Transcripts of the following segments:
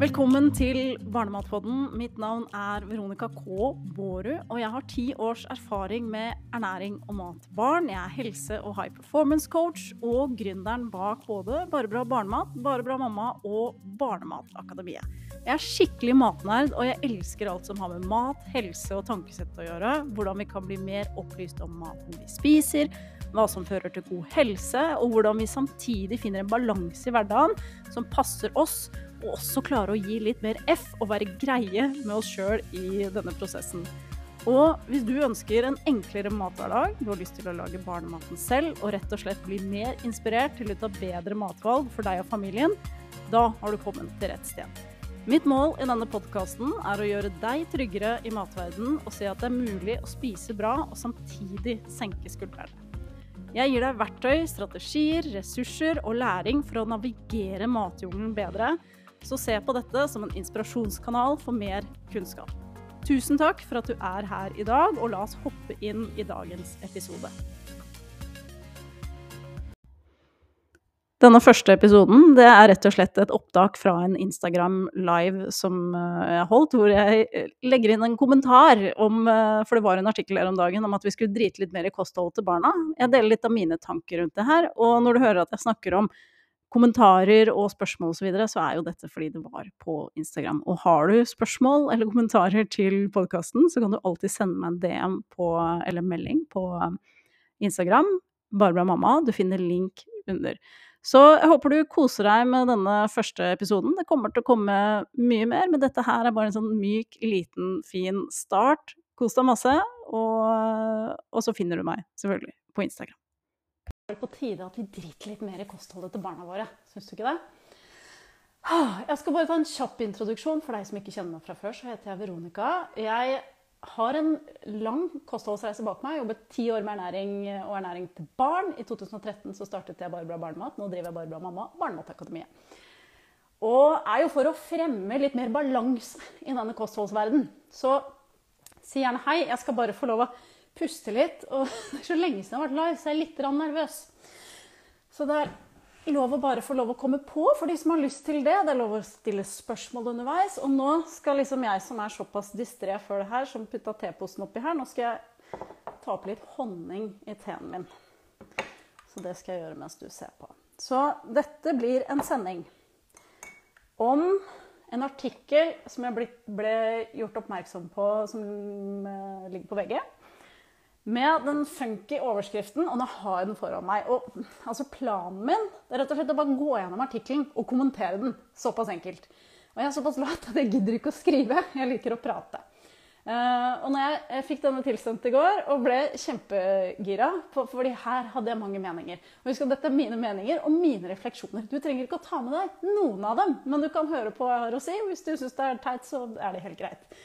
Velkommen til Barnematpodden. Mitt navn er Veronica K. Bårud, og jeg har ti års erfaring med ernæring og mat. Barn. Jeg er helse- og high performance coach og gründeren bak både Bare barnemat, Bare mamma og Barnematakademiet. Jeg er skikkelig matnerd, og jeg elsker alt som har med mat, helse og tankesett å gjøre. Hvordan vi kan bli mer opplyst om maten vi spiser, hva som fører til god helse, og hvordan vi samtidig finner en balanse i hverdagen som passer oss og også klare å gi litt mer F og være greie med oss sjøl i denne prosessen. Og hvis du ønsker en enklere mathverdag, du har lyst til å lage barnematen selv og rett og slett bli mer inspirert til å ta bedre matvalg for deg og familien, da har du kommet til rett sted. Mitt mål i denne podkasten er å gjøre deg tryggere i matverden og se at det er mulig å spise bra og samtidig senke skuldrene. Jeg gir deg verktøy, strategier, ressurser og læring for å navigere matjungelen bedre, så se på dette som en inspirasjonskanal for mer kunnskap. Tusen takk for at du er her i dag, og la oss hoppe inn i dagens episode. Denne første episoden det er rett og slett et opptak fra en Instagram live som eh, jeg holdt, hvor jeg eh, legger inn en kommentar om eh, For det var en artikkel her om dagen om at vi skulle drite litt mer i kostholdet til barna. Jeg deler litt av mine tanker rundt det her, og når du hører at jeg snakker om kommentarer og spørsmål osv., så, videre, så er jo dette fordi det var på Instagram. Og har du spørsmål eller kommentarer til podkasten, så kan du alltid sende meg en DM på, eller melding på Instagram. Barbara mamma. Du finner link under. Så jeg håper du koser deg med denne første episoden. Det kommer til å komme mye mer, men dette her er bare en sånn myk, liten, fin start. Kos deg masse, og, og så finner du meg selvfølgelig på Instagram. På tide at vi driter litt mer i kostholdet til barna våre. Syns du ikke det? Jeg skal bare ta en kjapp introduksjon for deg som ikke kjenner meg fra før. Så heter jeg Veronica. Jeg har en lang kostholdsreise bak meg. Jeg jobbet ti år med ernæring og ernæring til barn. I 2013 så startet jeg Barbara barnemat. Nå driver jeg Barbara mamma, Barnematakademiet. Og er jo for å fremme litt mer balanse i denne kostholdsverdenen. Så si gjerne hei. Jeg skal bare få lov å puste litt. Og det er så lenge siden jeg har vært live, så jeg er litt nervøs. Så det er lov å bare få lov å komme på for de som har lyst til det. Det er lov å stille spørsmål underveis. Og nå skal liksom jeg som er såpass distré før det her, som putta teposen oppi her, nå skal jeg ta opp litt honning i teen min. Så det skal jeg gjøre mens du ser på. Så dette blir en sending om en artikkel som jeg ble gjort oppmerksom på, som eh, ligger på veggen med den funky overskriften, og nå har jeg den foran meg. Og altså Planen min er rett og slett å bare gå gjennom artikkelen og kommentere den. Såpass enkelt. Og jeg er såpass lat at jeg gidder ikke å skrive. Jeg liker å prate. Uh, og når jeg, jeg fikk denne tilsendt i går og ble kjempegira, for, fordi her hadde jeg mange meninger Og husk at dette er mine meninger og mine refleksjoner. Du trenger ikke å ta med deg noen av dem, men du kan høre på hva jeg har å si. Hvis du syns det er teit, så er det helt greit.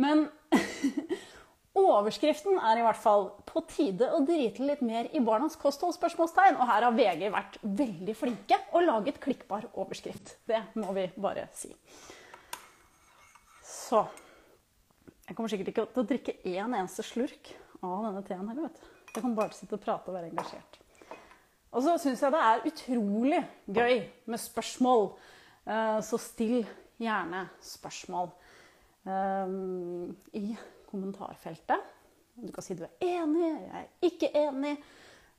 Men Overskriften er i hvert fall 'På tide å drite litt mer i barnas kosthold?' Og her har VG vært veldig flinke og laget klikkbar overskrift. Det må vi bare si. Så Jeg kommer sikkert ikke til å drikke én eneste slurk av denne teen her. vet du. Jeg kan bare sitte og prate og være engasjert. Og så syns jeg det er utrolig gøy med spørsmål. Eh, så still gjerne spørsmål um, i kommentarfeltet. Du kan si du er enig, jeg er ikke enig.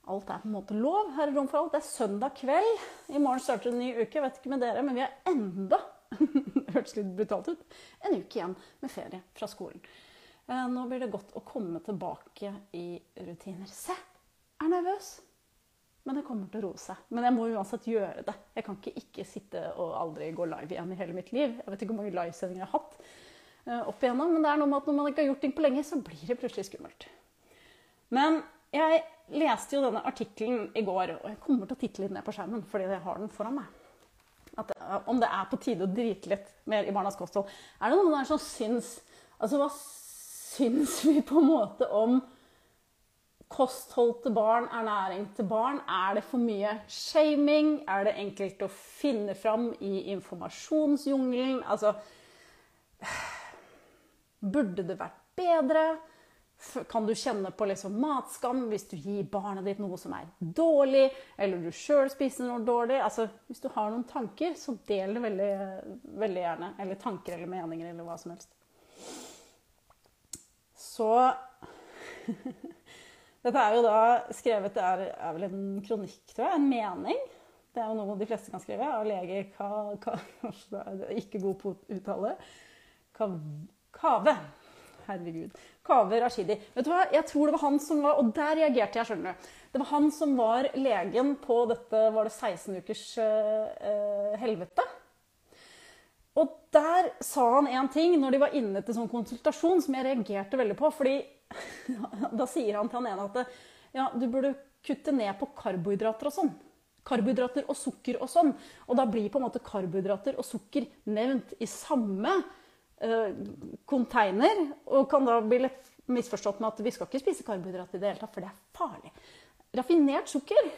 Alt er på en måte lov. Her er rom for alt. Det er søndag kveld. I morgen starter en ny uke. Vet ikke med dere, men vi er enda det hørtes litt brutalt ut. En uke igjen med ferie fra skolen. Eh, nå blir det godt å komme tilbake i rutiner. Se, er nervøs. Men det kommer til å roe seg. Men jeg må uansett gjøre det. Jeg kan ikke ikke sitte og aldri gå live igjen i hele mitt liv. Jeg vet ikke hvor mange livesendinger jeg har hatt. Eh, opp igjennom. Men det er noe med at når man ikke har gjort ting på lenge, så blir det plutselig skummelt. Men jeg leste jo denne artikkelen i går, og jeg kommer til å titte litt ned på skjermen fordi jeg har den foran meg. At, eh, om det er på tide å drite litt mer i barnas kosthold. Er det noen der som syns Altså, hva syns vi på en måte om kosthold til barn, ernæring til barn? Er det for mye shaming? Er det enkelt å finne fram i informasjonsjungelen? Altså Burde det vært bedre? kan du kjenne på liksom matskam hvis du gir barnet ditt noe som er dårlig, eller du sjøl spiser noe dårlig? Altså, hvis du har noen tanker, så del det veldig, veldig gjerne. Eller tanker eller meninger eller hva som helst. Så Dette er jo da skrevet Det er, er, vel en kronikk, tror jeg. En mening. Det er jo noe de fleste kan skrive. Av lege ka, ka, Ikke god på å uttale. Kave. Herregud. Kave Rashidi. Vet du hva? Jeg tror det var han som var Og der reagerte jeg, skjønner du. Det var han som var legen på dette var det 16 ukers uh, helvete. Og der sa han en ting når de var inne til sånn konsultasjon som jeg reagerte veldig på. fordi da sier han til han ene at ja, du burde kutte ned på karbohydrater og sånn. Karbohydrater og sukker og sånn. Og da blir på en måte karbohydrater og sukker nevnt i samme container, eh, og kan da bli litt misforstått med at vi skal ikke spise karbohydrater i det hele tatt, for det er farlig. Raffinert sukker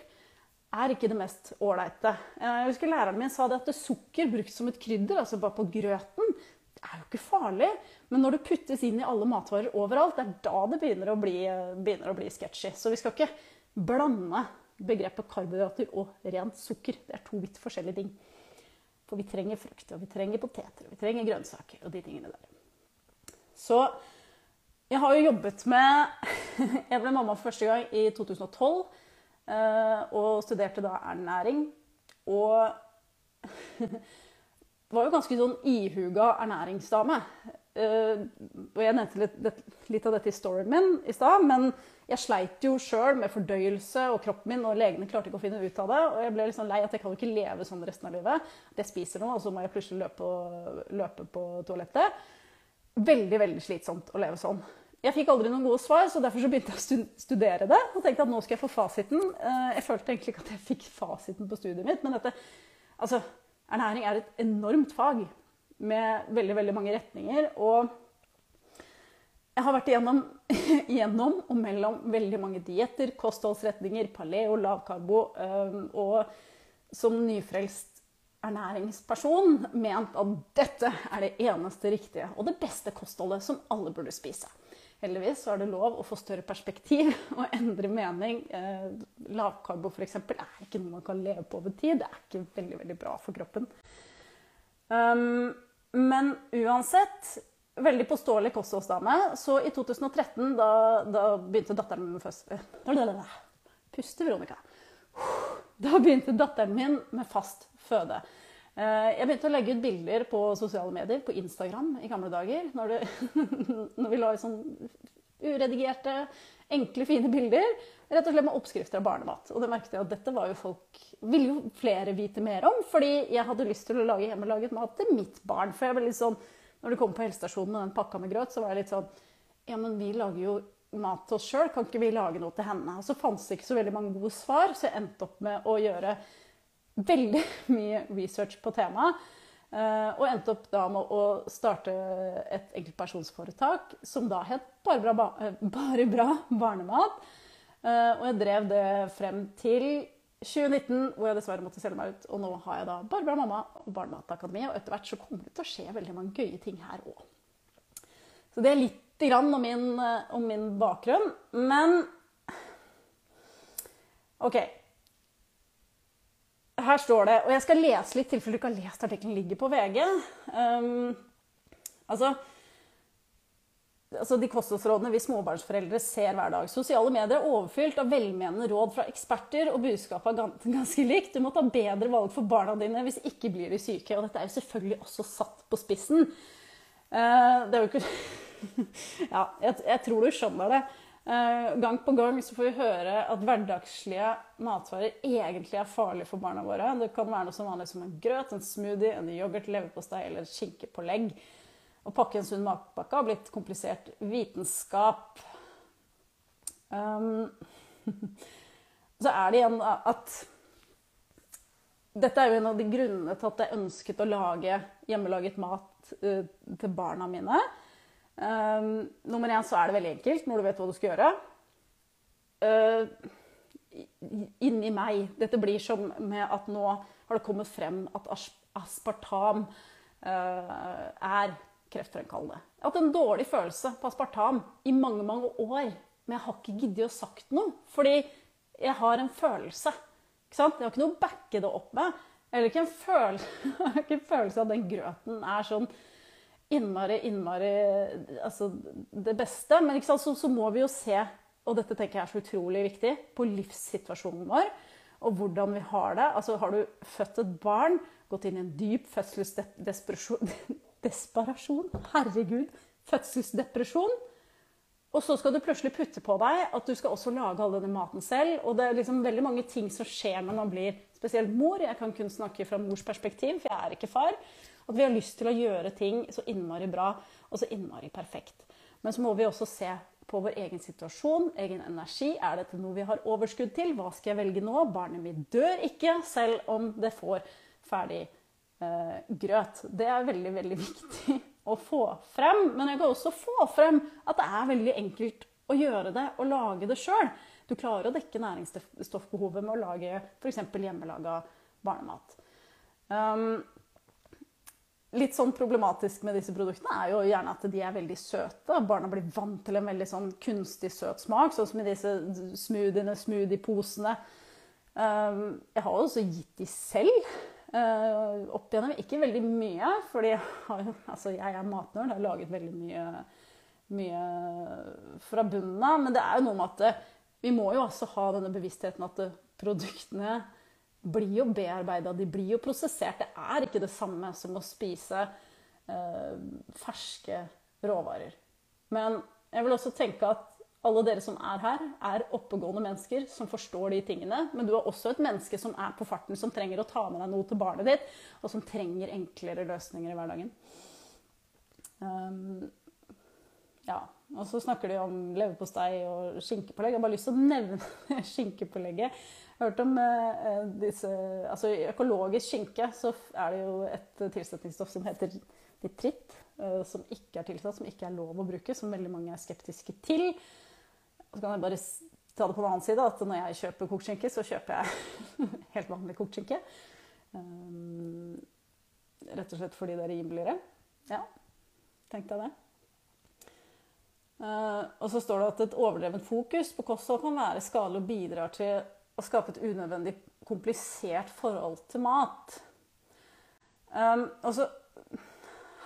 er ikke det mest ålreite. Jeg husker læreren min sa det at sukker brukt som et krydder, altså bare på grøten, det er jo ikke farlig. Men når det puttes inn i alle matvarer overalt, det er da det begynner å bli, begynner å bli sketchy. Så vi skal ikke blande begrepet karbohydrater og rent sukker. Det er to vidt forskjellige ting. For vi trenger frukt, og vi trenger poteter, og vi trenger grønnsaker og de tingene der. Så jeg har jo jobbet med Jeg ble mamma for første gang i 2012. Eh, og studerte da ernæring. Og var jo ganske sånn ihuga ernæringsdame. Uh, og jeg nevnte litt, litt, av dette i storyen min i stad, men jeg sleit jo sjøl med fordøyelse og kroppen min, og legene klarte ikke å finne ut av det. Og jeg ble liksom lei at jeg kan jo ikke leve sånn resten av livet. Jeg spiser noe, og så må jeg plutselig løpe, løpe på toalettet. Veldig, veldig slitsomt å leve sånn. Jeg fikk aldri noen gode svar, så derfor så begynte jeg å studere det. Og tenkte at nå skal jeg få fasiten. Uh, jeg følte egentlig ikke at jeg fikk fasiten på studiet mitt, men dette Altså, ernæring er et enormt fag med veldig, veldig mange retninger. Og jeg har vært igjennom, igjennom og mellom veldig mange dietter, kostholdsretninger, paleo, lavkarbo, og som nyfrelst ernæringsperson ment at dette er det eneste riktige og det beste kostholdet som alle burde spise. Heldigvis er det lov å få større perspektiv og endre mening. Eh, lavkarbo f.eks. er ikke noe man kan leve på over tid. Det er ikke veldig, veldig bra for kroppen. Men uansett veldig påståelig kostholdsdame. Så i 2013, da, da begynte datteren min først Puste, Veronica. Da begynte datteren min med fast føde. Eh, jeg begynte å legge ut bilder på sosiale medier, på Instagram i gamle dager. Når, det, når vi la ut sånn uredigerte, enkle, fine bilder. Rett og slett med oppskrifter av barnemat. Og det merket jeg at dette var jo folk ville jo flere vite mer om. Fordi jeg hadde lyst til å lage hjemmelaget mat til mitt barn. For jeg ble litt sånn, når du kom på helsestasjonen med den pakka med grøt, så var jeg litt sånn Ja, men vi lager jo mat til oss sjøl, kan ikke vi lage noe til henne? Og så fantes det ikke så veldig mange gode svar, så jeg endte opp med å gjøre veldig mye research på temaet. Eh, og endte opp da med å starte et enkeltpersonsforetak som da het Bare bra, eh, Bare bra barnemat. Eh, og jeg drev det frem til 2019, hvor jeg dessverre måtte selge meg ut. Og nå har jeg da Barbara mamma og Barnematakademiet. Og etter hvert så kommer det til å skje veldig mange gøye ting her òg. Så det er litt grann om min, om min bakgrunn. Men OK. Her står det, og jeg skal lese litt tilfelle du ikke har lest artikkelen, ligger på VG. Um, altså, altså De kostholdsrådene vi småbarnsforeldre ser hver dag. Sosiale medier er overfylt av velmenende råd fra eksperter, og budskapet er ganske likt. Du må ta bedre valg for barna dine, hvis ikke blir de syke. Og dette er jo selvfølgelig også satt på spissen. Uh, det er jo ikke Ja, jeg, tror du skjønner det. Uh, gang på gang så får vi høre at hverdagslige matvarer egentlig er farlige for barna våre. Det kan være noe så vanlig som en grøt, en smoothie, en yoghurt, leverpostei eller skinkepålegg. Å pakke en sunn matpakke har blitt komplisert vitenskap. Um, så er det igjen at dette er jo en av de grunnene til at jeg ønsket å lage hjemmelaget mat uh, til barna mine. Um, nummer én så er det veldig enkelt når du vet hva du skal gjøre. Uh, inni meg Dette blir som med at nå har det kommet frem at aspartam uh, er kreftfremkallende. Jeg har hatt en dårlig følelse på aspartam i mange, mange år. Men jeg har ikke giddet å sagt noe, fordi jeg har en følelse. Ikke sant? Jeg har ikke noe å backe det opp med. Eller ikke en følelse, ikke en følelse av at den grøten er sånn innmari, innmari Altså det beste. Men så, så, må vi jo se, og dette tenker jeg er så utrolig viktig, på livssituasjonen vår. Og hvordan vi har det. Altså har du født et barn, gått inn i en dyp fødselsdesperasjon Desperasjon? Herregud. Fødselsdepresjon. Og så skal du plutselig putte på deg at du skal også lage all denne maten selv. Og det er liksom veldig mange ting som skjer når man blir spesielt mor. Jeg kan kun snakke fra mors perspektiv, for jeg er ikke far. At vi har lyst til å gjøre ting så innmari bra og så innmari perfekt. Men så må vi også se på vår egen situasjon, egen energi. Er dette noe vi har overskudd til? Hva skal jeg velge nå? Barnet mitt dør ikke, selv om det får ferdig grøt. Det er veldig, veldig viktig å få frem. Men jeg kan også få frem at det er veldig enkelt å gjøre det og lage det sjøl. Du klarer å dekke næringsstoffbehovet med å lage f.eks. hjemmelaga barnemat. Um, litt sånn problematisk med disse produktene er jo gjerne at de er veldig søte. Barna blir vant til en veldig sånn kunstig søt smak, sånn som i disse smoothiene, smoothieposene. Um, jeg har jo også gitt de selv. Uh, opp igjennom ikke veldig mye, jeg, altså jeg er matnerd. Har laget veldig mye, mye fra bunnen av. Men det er jo noe med at eh, vi må jo også ha denne bevisstheten at eh, produktene blir jo bearbeida, de blir jo prosessert. Det er ikke det samme som å spise uh, ferske råvarer. Men jeg vil også tenke at alle dere som er her, er oppegående mennesker som forstår de tingene. Men du er også et menneske som er på farten, som trenger å ta med deg noe til barnet ditt, og som trenger enklere løsninger i hverdagen. Um, ja. Og så snakker de om leverpostei og skinkepålegg. Jeg har bare lyst til å nevne skinkepålegget. Jeg har hørt om uh, disse Altså i økologisk skinke så er det jo et tilsetningsstoff som heter nitritt. Uh, som ikke er tilsatt, som ikke er lov å bruke, som veldig mange er skeptiske til. Og så kan jeg bare ta det på den annen side, at når jeg kjøper kokt skinke, så kjøper jeg helt vanlig kokt skinke. Um, rett og slett fordi det er rimeligere. Ja, tenkte jeg det. Uh, og så står det at et overdrevent fokus på kosthold kan være skadelig og bidrar til å skape et unødvendig komplisert forhold til mat. Um, og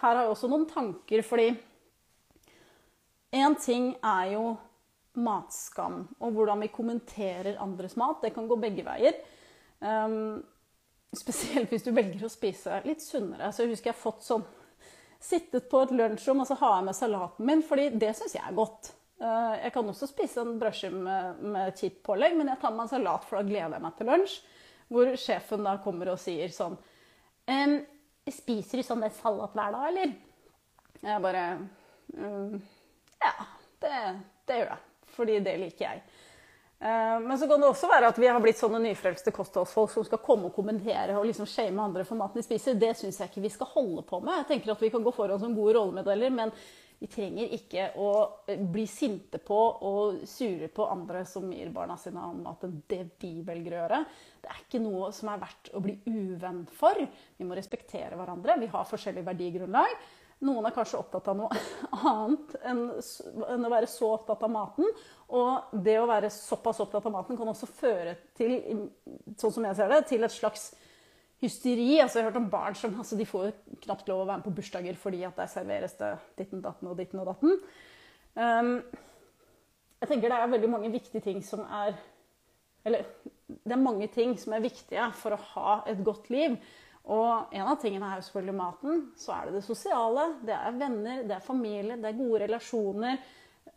her har jeg også noen tanker, fordi én ting er jo matskam og hvordan vi kommenterer andres mat. Det kan gå begge veier. Um, spesielt hvis du velger å spise litt sunnere. Så jeg husker jeg har fått sånn Sittet på et lunsjrom og så har jeg med salaten min, fordi det syns jeg er godt. Uh, jeg kan også spise en brødskive med, med kjipt pålegg, men jeg tar meg en salat, for da gleder jeg meg til lunsj. Hvor sjefen da kommer og sier sånn ehm, 'Spiser du sånn salat hver dag, eller?' Jeg bare um, Ja, det, det gjør jeg fordi det liker jeg. Eh, men så kan det også være at vi har blitt sånne nyfrelste kostholdsfolk som skal komme og kommentere og liksom shame andre for maten de spiser. Det syns jeg ikke vi skal holde på med. Jeg tenker at Vi kan gå foran som gode rollemodeller, men vi trenger ikke å eh, bli sinte på og sure på andre som gir barna sine annen mat enn det vi velger å gjøre. Det er ikke noe som er verdt å bli uvenn for. Vi må respektere hverandre. Vi har forskjellig verdigrunnlag. Noen er kanskje opptatt av noe annet enn, å være så opptatt av maten. Og det å være såpass opptatt av maten kan også føre til, sånn som jeg ser det, til et slags hysteri. Altså, jeg har hørt om barn som altså, de får knapt lov å være med på bursdager fordi at der serveres det ditten, datten og ditten og datten. Um, jeg tenker det er veldig mange viktige ting som er Eller det er mange ting som er viktige for å ha et godt liv. Og en av tingene er jo selvfølgelig maten. Så er det det sosiale. Det er venner, det er familie, det er gode relasjoner.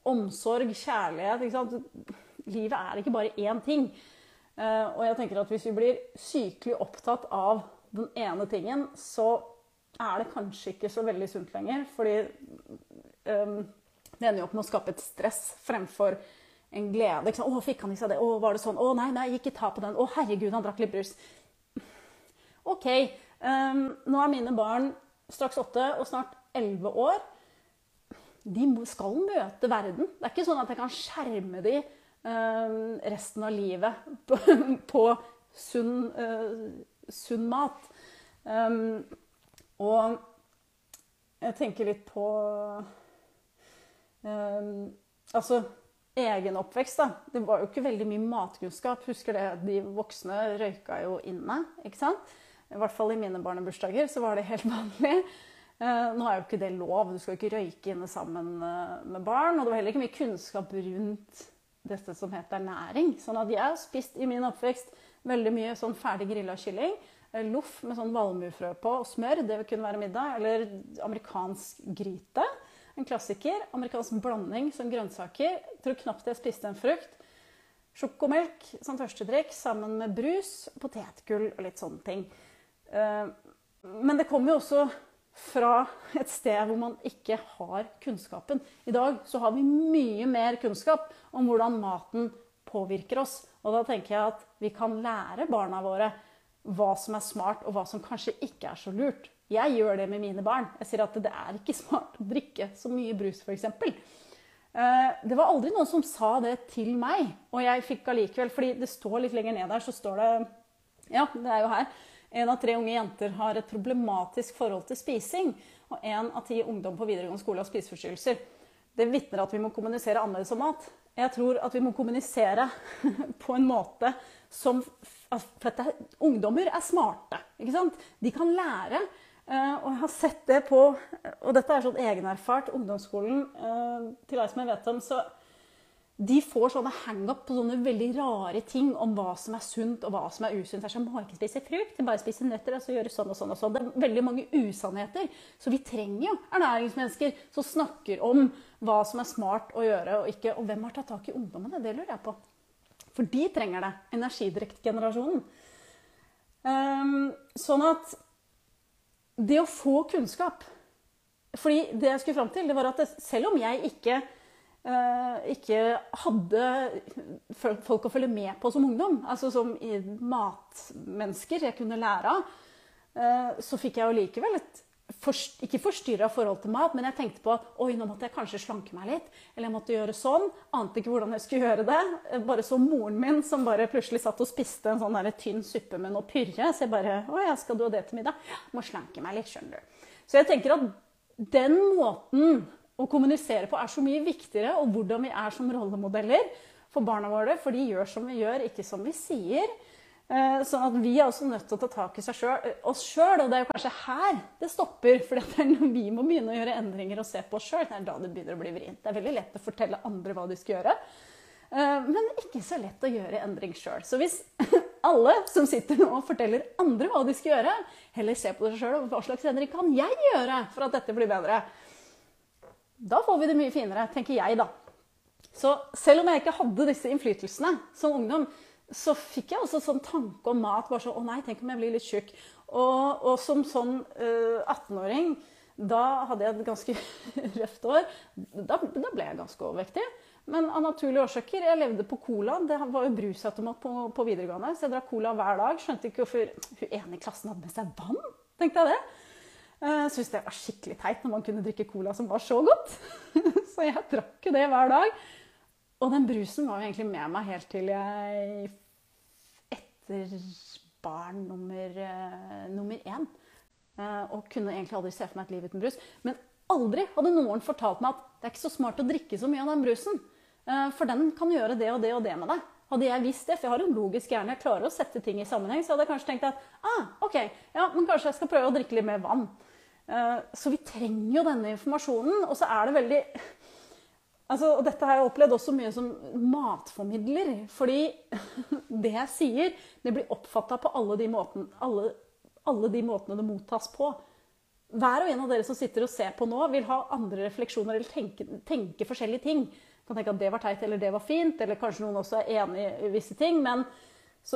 Omsorg, kjærlighet. Livet er ikke bare én ting. Eh, og jeg tenker at hvis vi blir sykelig opptatt av den ene tingen, så er det kanskje ikke så veldig sunt lenger. Fordi um, det ender jo opp med å skape et stress fremfor en glede. 'Å, fikk han i seg det? Å, var det sånn? Å, nei, nei, ikke ta på den. Å, herregud, han drakk litt brus.' OK, um, nå er mine barn straks åtte og snart elleve år. De skal møte verden. Det er ikke sånn at jeg kan skjerme dem um, resten av livet på, på sunn, uh, sunn, mat. Um, og jeg tenker litt på um, Altså egen oppvekst, da. Det var jo ikke veldig mye matkunnskap. Husker det, de voksne røyka jo inne, ikke sant? I hvert fall i mine barnebursdager så var det helt vanlig. Uh, nå er jo ikke det lov, du skal jo ikke røyke inne sammen uh, med barn. Og det var heller ikke mye kunnskap rundt dette som heter næring. Sånn at jeg har spist i min oppvekst veldig mye sånn ferdig grilla kylling. Uh, loff med sånn valmuefrø på og smør, det kunne være middag. Eller amerikansk gryte. En klassiker. Amerikansk blanding som grønnsaker. Jeg tror knapt jeg spiste en frukt. Sjokomelk som førstedrikk sammen med brus, potetgull og litt sånne ting. Eh, men det kommer jo også fra et sted hvor man ikke har kunnskapen. I dag så har vi mye mer kunnskap om hvordan maten påvirker oss. Og da tenker jeg at vi kan lære barna våre hva som er smart, og hva som kanskje ikke er så lurt. Jeg gjør det med mine barn. Jeg sier at det er ikke smart å drikke så mye brus, f.eks. Eh, det var aldri noen som sa det til meg, og jeg fikk allikevel fordi det står litt lenger ned der, så står det Ja, det er jo her. En av tre unge jenter har et problematisk forhold til spising. Og én av ti ungdom på videregående skole har spiseforstyrrelser. Det vitner at vi må kommunisere annerledes om mat. Jeg tror at vi må kommunisere på en måte som For at ungdommer er smarte. ikke sant? De kan lære. Eh, og jeg har sett det på Og dette er sånn egenerfart. Ungdomsskolen, eh, til deg som jeg vet om, så de får sånne hang-up på sånne veldig rare ting om hva som er sunt og hva som er usunt. Det er sånn, må ikke spise frukt, bare spise nøtter og så gjøre sånn og sånn. og sånn. Det er veldig mange usannheter. Så vi trenger jo ernæringsmennesker som snakker om hva som er smart å gjøre og ikke. Og hvem har tatt tak i ungdommene? Det lurer jeg på. For de trenger det. Energidriktgenerasjonen. Um, sånn at det å få kunnskap fordi det jeg skulle fram til, det var at det, selv om jeg ikke ikke hadde folk å følge med på som ungdom, altså som matmennesker jeg kunne lære av, uh, så fikk jeg jo likevel et forst ikke forstyrra forhold til mat, men jeg tenkte på oi, nå måtte jeg kanskje slanke meg litt. Eller jeg måtte gjøre sånn. Ante ikke hvordan jeg skulle gjøre det. Eh, bare så moren min som bare plutselig satt og spiste en sånn tynn suppe med noe pyrre. Så jeg bare Å ja, skal du ha det til middag? Må slanke meg litt, skjønner du. Så jeg tenker at den måten å kommunisere på er så mye viktigere, og hvordan vi er som rollemodeller for barna våre. For de gjør som vi gjør, ikke som vi sier. Eh, sånn at vi er også nødt til å ta tak i selv, oss sjøl. Og det er jo kanskje her det stopper. For det er når vi må begynne å gjøre endringer og se på oss sjøl, det er da det begynner å bli vrient. Det er veldig lett å fortelle andre hva de skal gjøre. Eh, men ikke så lett å gjøre endring sjøl. Så hvis alle som sitter nå og forteller andre hva de skal gjøre, heller se på seg sjøl og hva slags endring kan jeg gjøre for at dette blir bedre, da får vi det mye finere, tenker jeg, da. Så selv om jeg ikke hadde disse innflytelsene som ungdom, så fikk jeg også sånn tanke om mat. bare så, Å nei, tenk om jeg blir litt tjukk. Og, og, som sånn uh, 18-åring, da hadde jeg et ganske røft år. Da, da, ble jeg ganske overvektig. Men av naturlige årsaker Jeg levde på cola. Det var jo brusautomat på, på videregående, så jeg drakk cola hver dag. Skjønte ikke hvorfor hun ene i klassen hadde med seg vann. tenkte jeg det. Jeg eh, syntes det var skikkelig teit når man kunne drikke cola som var så godt. så jeg drakk jo det hver dag. Og den brusen var jo egentlig med meg helt til jeg Etter barn nummer, uh, nummer én. Uh, og kunne egentlig aldri se for meg et liv uten brus. Men aldri hadde noen fortalt meg at det er ikke så smart å drikke så mye av den brusen. For den kan gjøre det og det og det med deg. Hadde jeg visst det, for jeg har en logisk hjerne, jeg klarer å sette ting i sammenheng, så hadde jeg kanskje tenkt at ah, ok, ja, men kanskje jeg skal prøve å drikke litt mer vann. Eh, så vi trenger jo denne informasjonen. Og så er det veldig altså, Og dette har jeg opplevd også mye som matformidler. Fordi det jeg sier, det blir oppfatta på alle de, måten, alle, alle de måtene det mottas på. Hver og en av dere som sitter og ser på nå, vil ha andre refleksjoner eller tenke, tenke forskjellige ting. Kan tenke at det var teit eller det var fint, eller kanskje noen også er enig i visse ting. Men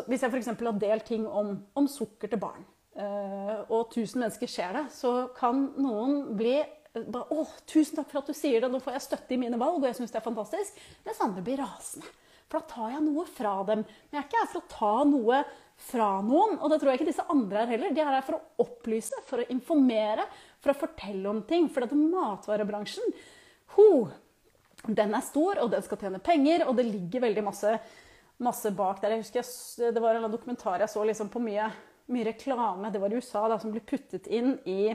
hvis jeg f.eks. har delt ting om, om sukker til barn, Eh, og tusen mennesker ser det, så kan noen bli eh, bare, å, tusen takk for at du sier det, nå får jeg støtte i mine valg, og jeg syns det er fantastisk. Mens andre blir rasende. For da tar jeg noe fra dem. Men jeg er ikke her for å ta noe fra noen. Og det tror jeg ikke disse andre er heller. De er her for å opplyse, for å informere, for å fortelle om ting. For at matvarebransjen, ho, den er stor, og den skal tjene penger, og det ligger veldig masse, masse bak der. Jeg husker jeg, Det var en dokumentar jeg så liksom på mye mye reklame, det var i USA, da, som ble puttet inn i,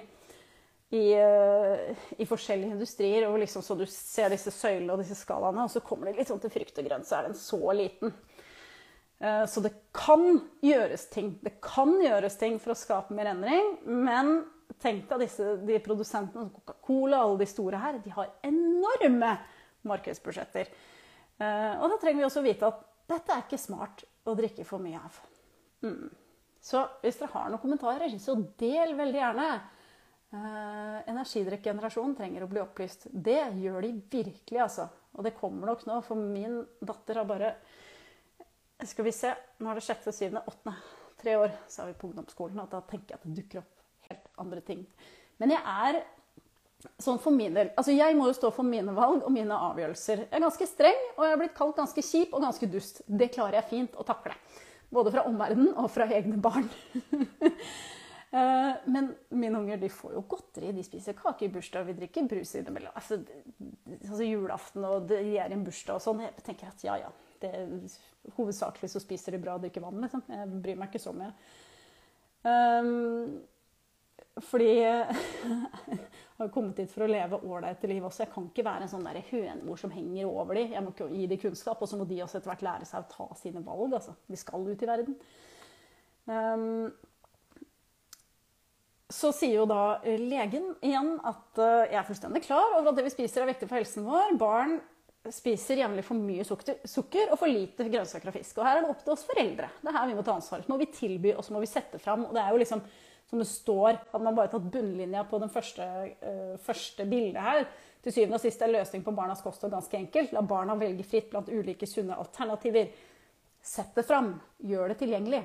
i, uh, i, forskjellige industrier. Og liksom, så du ser disse søylene og disse skalaene, og så kommer det litt sånn til frukt og grønt, så er den så liten. Uh, så det kan gjøres ting. Det kan gjøres ting for å skape mer endring. Men tenk deg disse, de produsentene, Coca-Cola, og alle de store her, de har enorme markedsbudsjetter. Uh, og da trenger vi også vite at dette er ikke smart å drikke for mye av. Mm. Så hvis dere har noen kommentarer, så del veldig gjerne. Eh, energidrikkgenerasjonen trenger å bli opplyst. Det gjør de virkelig, altså. Og det kommer nok nå, for min datter har bare Skal vi se, nå er det sjette, syvende, åttende. Tre år så er vi på ungdomsskolen, og da tenker jeg at det dukker opp helt andre ting. Men jeg er sånn for min del Altså, jeg må jo stå for mine valg og mine avgjørelser. Jeg er ganske streng, og jeg er blitt kalt ganske kjip og ganske dust. Det klarer jeg fint å takle. Både fra omverdenen og fra egne barn. Eh, men mine unger de får jo godteri. De spiser kake i bursdag, vi drikker brus innimellom. Altså, altså julaften og de er i en bursdag og sånn. Jeg tenker at ja, ja. Det, hovedsakelig så spiser de bra og drikker vann, liksom. Jeg bryr meg ikke så mye. Um, fordi har kommet hit for å leve ålreite liv også. Jeg kan ikke være en sånn hønemor som henger over dem. Jeg må gi dem kunnskap, og så må de også etter hvert lære seg å ta sine valg. Altså. De skal ut i verden. Um, så sier jo da legen igjen at uh, jeg er fullstendig klar over at det vi spiser er viktig for helsen vår. Barn spiser jevnlig for mye sukker, og for lite grønnsaker og fisk. Og her er det opp til oss foreldre. Det er her vi må ta ansvar. Må vi tilby, og så må vi sette fram. Og det er jo liksom som det står, at man bare tatt bunnlinja på den første, uh, første bildet her Til syvende og sist er løsning på barnas kosthold ganske enkelt. La barna velge fritt blant ulike sunne alternativer. Sett det fram. Gjør det tilgjengelig.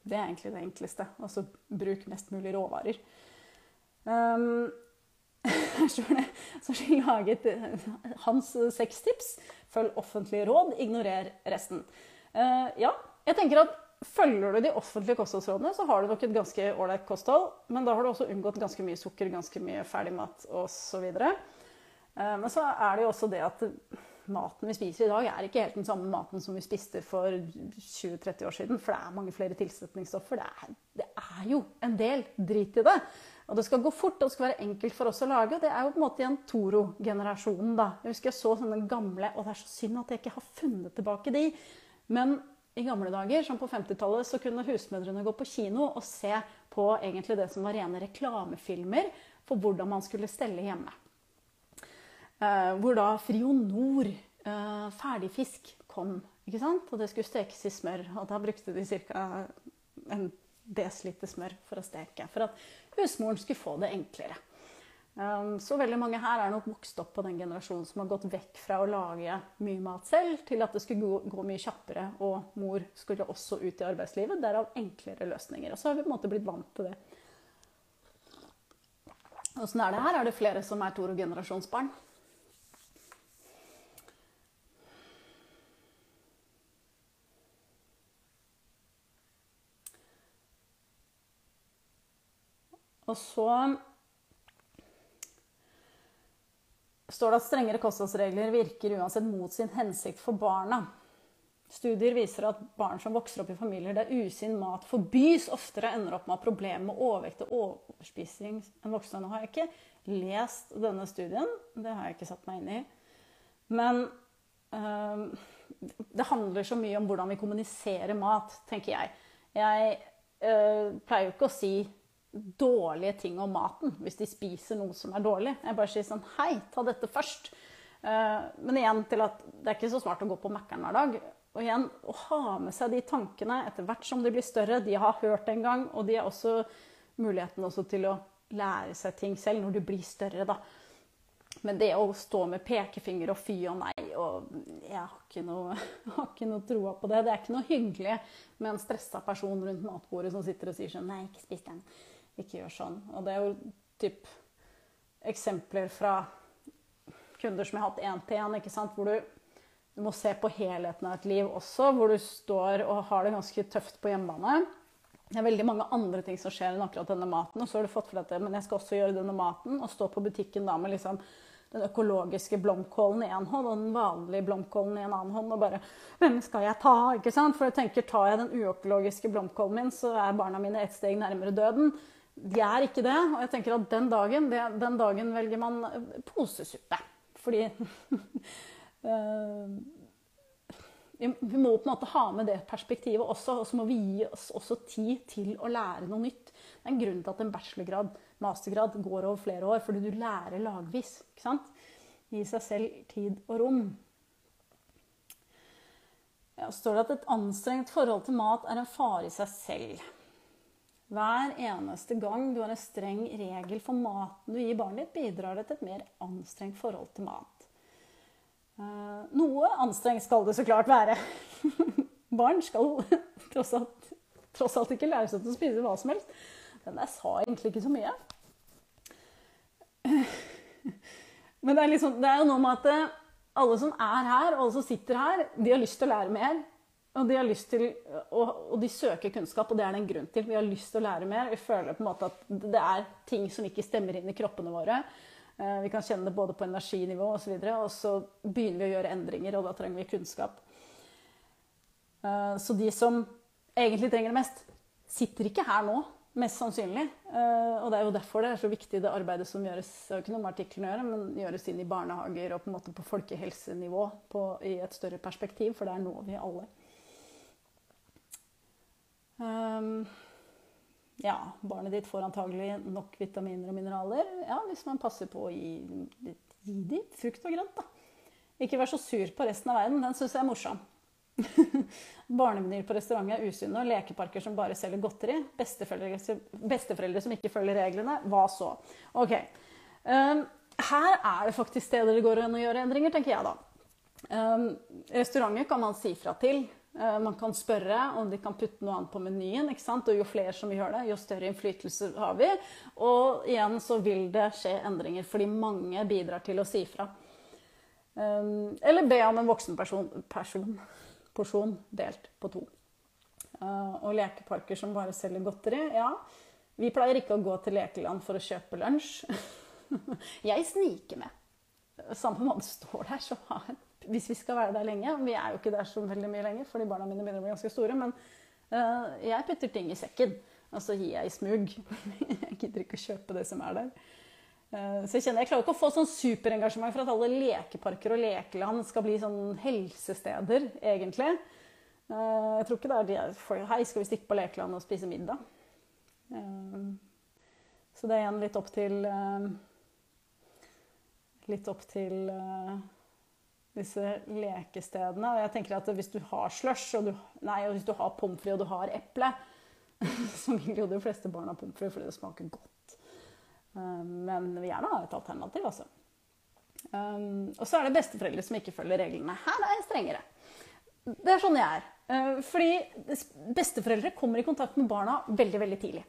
Det er egentlig det enkleste. Altså bruk mest mulig råvarer. Um, har laget eh, hans seks tips. Følg offentlige råd, ignorer resten. Uh, ja, jeg tenker at Følger du de offentlige kostholdsrådene, så har du nok et ganske ålreit kosthold. Men da har du også unngått ganske mye sukker, ganske mye ferdigmat osv. Eh, men så er det jo også det at maten vi spiser i dag, er ikke helt den samme maten som vi spiste for 20-30 år siden. For det er mange flere tilsetningsstoffer. Det er, det er, jo en del drit i det. Og det skal gå fort, og det skal være enkelt for oss å lage. Og Det er jo på en måte igjen Toro-generasjonen, da. Jeg husker jeg så sånne gamle Og det er så synd at jeg ikke har funnet tilbake de. Men i gamle dager, som på 50-tallet, så kunne husmødrene gå på kino og se på egentlig det som var rene reklamefilmer for hvordan man skulle stelle hjemme. Eh, hvor da Frionor, eh, ferdigfisk, kom. ikke sant? Og det skulle stekes i smør. Og da brukte de ca. en desiliter smør for å steke. For at husmoren skulle få det enklere. Um, så veldig mange her er nok vokst opp på den generasjonen som har gått vekk fra å lage mye mat selv, til at det skulle gå, mye kjappere, og mor skulle også ut i arbeidslivet. Derav enklere løsninger. Og så har vi på en måte blitt vant til det. Åssen er det her? Er det flere som er Toro-generasjonsbarn? Og så står det at strengere kostholdsregler virker uansett mot sin hensikt for barna. Studier viser at barn som vokser opp i familier der usunn mat forbys, oftere ender opp med problemer med overvekt og overspising enn voksne. Nå har jeg ikke lest denne studien, det har jeg ikke satt meg inn i. Men øh, det handler så mye om hvordan vi kommuniserer mat, tenker jeg. Jeg øh, pleier jo ikke å si dårlige ting om maten hvis de spiser noe som er dårlig. Jeg bare sier sånn Hei, ta dette først. Eh, men igjen til at det er ikke så smart å gå på Mækkern hver dag. Og igjen, å ha med seg de tankene etter hvert som de blir større. De har hørt en gang, og de har også muligheten også til å lære seg ting selv når de blir større. da. Men det å stå med pekefinger og fy og nei og Jeg har ikke noe, har ikke noe troa på det. Det er ikke noe hyggelig med en stressa person rundt matbordet som sitter og sier sånn Nei, ikke spis den ikke gjør sånn. Og det er jo typ eksempler fra kunder som jeg har hatt én til én, ikke sant? hvor du, du, må se på helheten av et liv også, hvor du står og har det ganske tøft på hjemmebane. Det er veldig mange andre ting som skjer enn akkurat denne maten. Og så har du fått for deg men jeg skal også gjøre denne maten, og stå på butikken da med liksom den økologiske blomkålen i én hånd og den vanlige blomkålen i en annen hånd. Og bare Hvem skal jeg ta? ikke sant? For jeg tenker, tar jeg den uøkologiske blomkålen min, så er barna mine ett steg nærmere døden. De er ikke det. Og jeg tenker at den dagen, den dagen velger man posesuppe. Fordi uh, vi må på en måte ha med det perspektivet også, og så må vi gi oss også tid til å lære noe nytt. Det er en grunn til at en bachelorgrad, mastergrad, går over flere år, fordi du lærer lagvis. ikke sant? Gi seg selv tid og rom. Ja, står det at et anstrengt forhold til mat er en fare i seg selv. Hver eneste gang du har en streng regel for maten du gir barnet ditt, bidrar det til et mer anstrengt forhold til mat. Uh, noe anstrengt skal det så klart være. Barn skal tross alt, tross alt, ikke lære seg til å spise hva som helst. Den der sa egentlig ikke så mye. Men det er, liksom, det er jo noe med at eh, alle som er her, og alle som sitter her, de har lyst til å lære mer. Og de, har lyst til, og, og de søker kunnskap, og det er det en grunn til. Vi har lyst til å lære mer. Vi føler på en måte at det er ting som ikke stemmer inn i kroppene våre. Eh, vi kan kjenne det både på energinivå osv. Og, så og så begynner vi å gjøre endringer, og da trenger vi kunnskap. Eh, så de som egentlig trenger det mest, sitter ikke her nå. Mest sannsynlig. Eh, og det er jo derfor det er så viktig det arbeidet som gjøres det har ikke noe med artiklene å gjøre, men gjøres inn i barnehager og på en måte på folkehelsenivå på, i et større perspektiv, for det er nå vi alle. Um, ja, barnet ditt får antagelig nok vitaminer og mineraler. Ja, hvis man passer på å gi, gi dem frukt og grønt, da. Ikke vær så sur på resten av verden. Den syns jeg er morsom. Barnemenyer på restaurant er usunne, og lekeparker som bare selger godteri. Besteforeldre, besteforeldre som ikke følger reglene. Hva så? Ok. Um, her er det faktisk steder det går an å gjøre endringer, tenker jeg da. Um, restauranter kan man si fra til. Uh, man kan spørre om de kan putte noe annet på menyen. ikke sant? Og jo flere som gjør det, jo større innflytelse har vi. Og igjen så vil det skje endringer, fordi mange bidrar til å si fra. Um, eller be om en voksen person, person porsjon delt på to. Uh, og lekeparker som bare selger godteri. Ja, vi pleier ikke å gå til lekeland for å kjøpe lunsj. jeg sniker med. Samme mann står der, så har hvis vi skal være der lenge Vi er jo ikke der så veldig mye lenger, fordi barna mine begynner å bli ganske store. Men uh, jeg putter ting i sekken. Og så gir jeg i smug. jeg gidder ikke å kjøpe det som er der. Uh, så jeg kjenner jeg klarer ikke å få sånn superengasjement for at alle lekeparker og lekeland skal bli sånn helsesteder, egentlig. Uh, jeg tror ikke det er de for, Hei, skal vi stikke på lekeland og spise middag? Så det er igjen litt opp til Litt opp til disse lekestedene. Og jeg tenker at hvis du har slush, og, du, nei, hvis du har pommes frites og du har eple, så vil jo de fleste barn ha pommes frites fordi det smaker godt. Men vi gjerne ha et alternativ, altså. og så er det besteforeldre som ikke følger reglene. Her er jeg strengere. Det er sånn jeg er. Eh, fordi besteforeldre kommer i kontakt med barna veldig, veldig tidlig.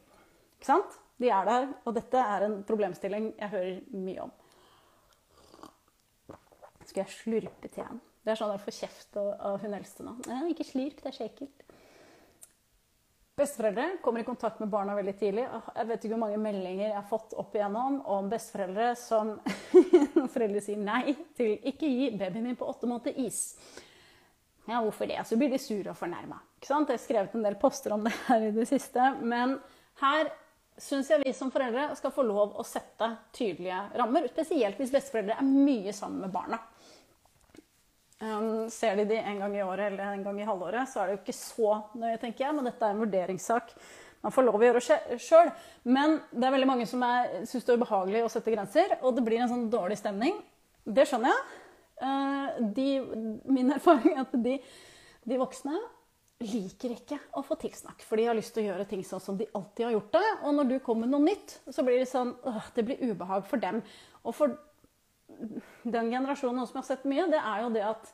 Ikke sant? De er der, og dette er en problemstilling jeg hører mye om. Skal jeg slurpe teen? Det er sånn jeg får kjeft av hun eldste nå. Nei, ikke slurp, det er så ekkelt. Besteforeldre kommer i kontakt med barna veldig tidlig. Jeg vet ikke hvor mange meldinger jeg har fått opp igjennom om besteforeldre som foreldre sier nei til 'ikke gi babyen min på åtte måneder is'. Ja, hvorfor det? Så blir de sure og fornærma. Jeg har skrevet en del poster om det her i det siste. Men her syns jeg vi som foreldre skal få lov å sette tydelige rammer. Spesielt hvis besteforeldre er mye sammen med barna. Um, ser de de en gang i året eller en gang i halvåret, så er det jo ikke så nøye, tenker jeg. Men dette er en vurderingssak man får lov å gjøre sjøl. Men det er veldig mange som syns det er ubehagelig å sette grenser, og det blir en sånn dårlig stemning. Det skjønner jeg. Uh, de, min erfaring er at de, de, voksne liker ikke å få tilsnakk. For de har lyst til å gjøre ting sånn som de alltid har gjort det. Og når du kommer med noe nytt, så blir det sånn øh, Det blir ubehag for dem. Og for den generasjonen som har sett mye, det er jo det at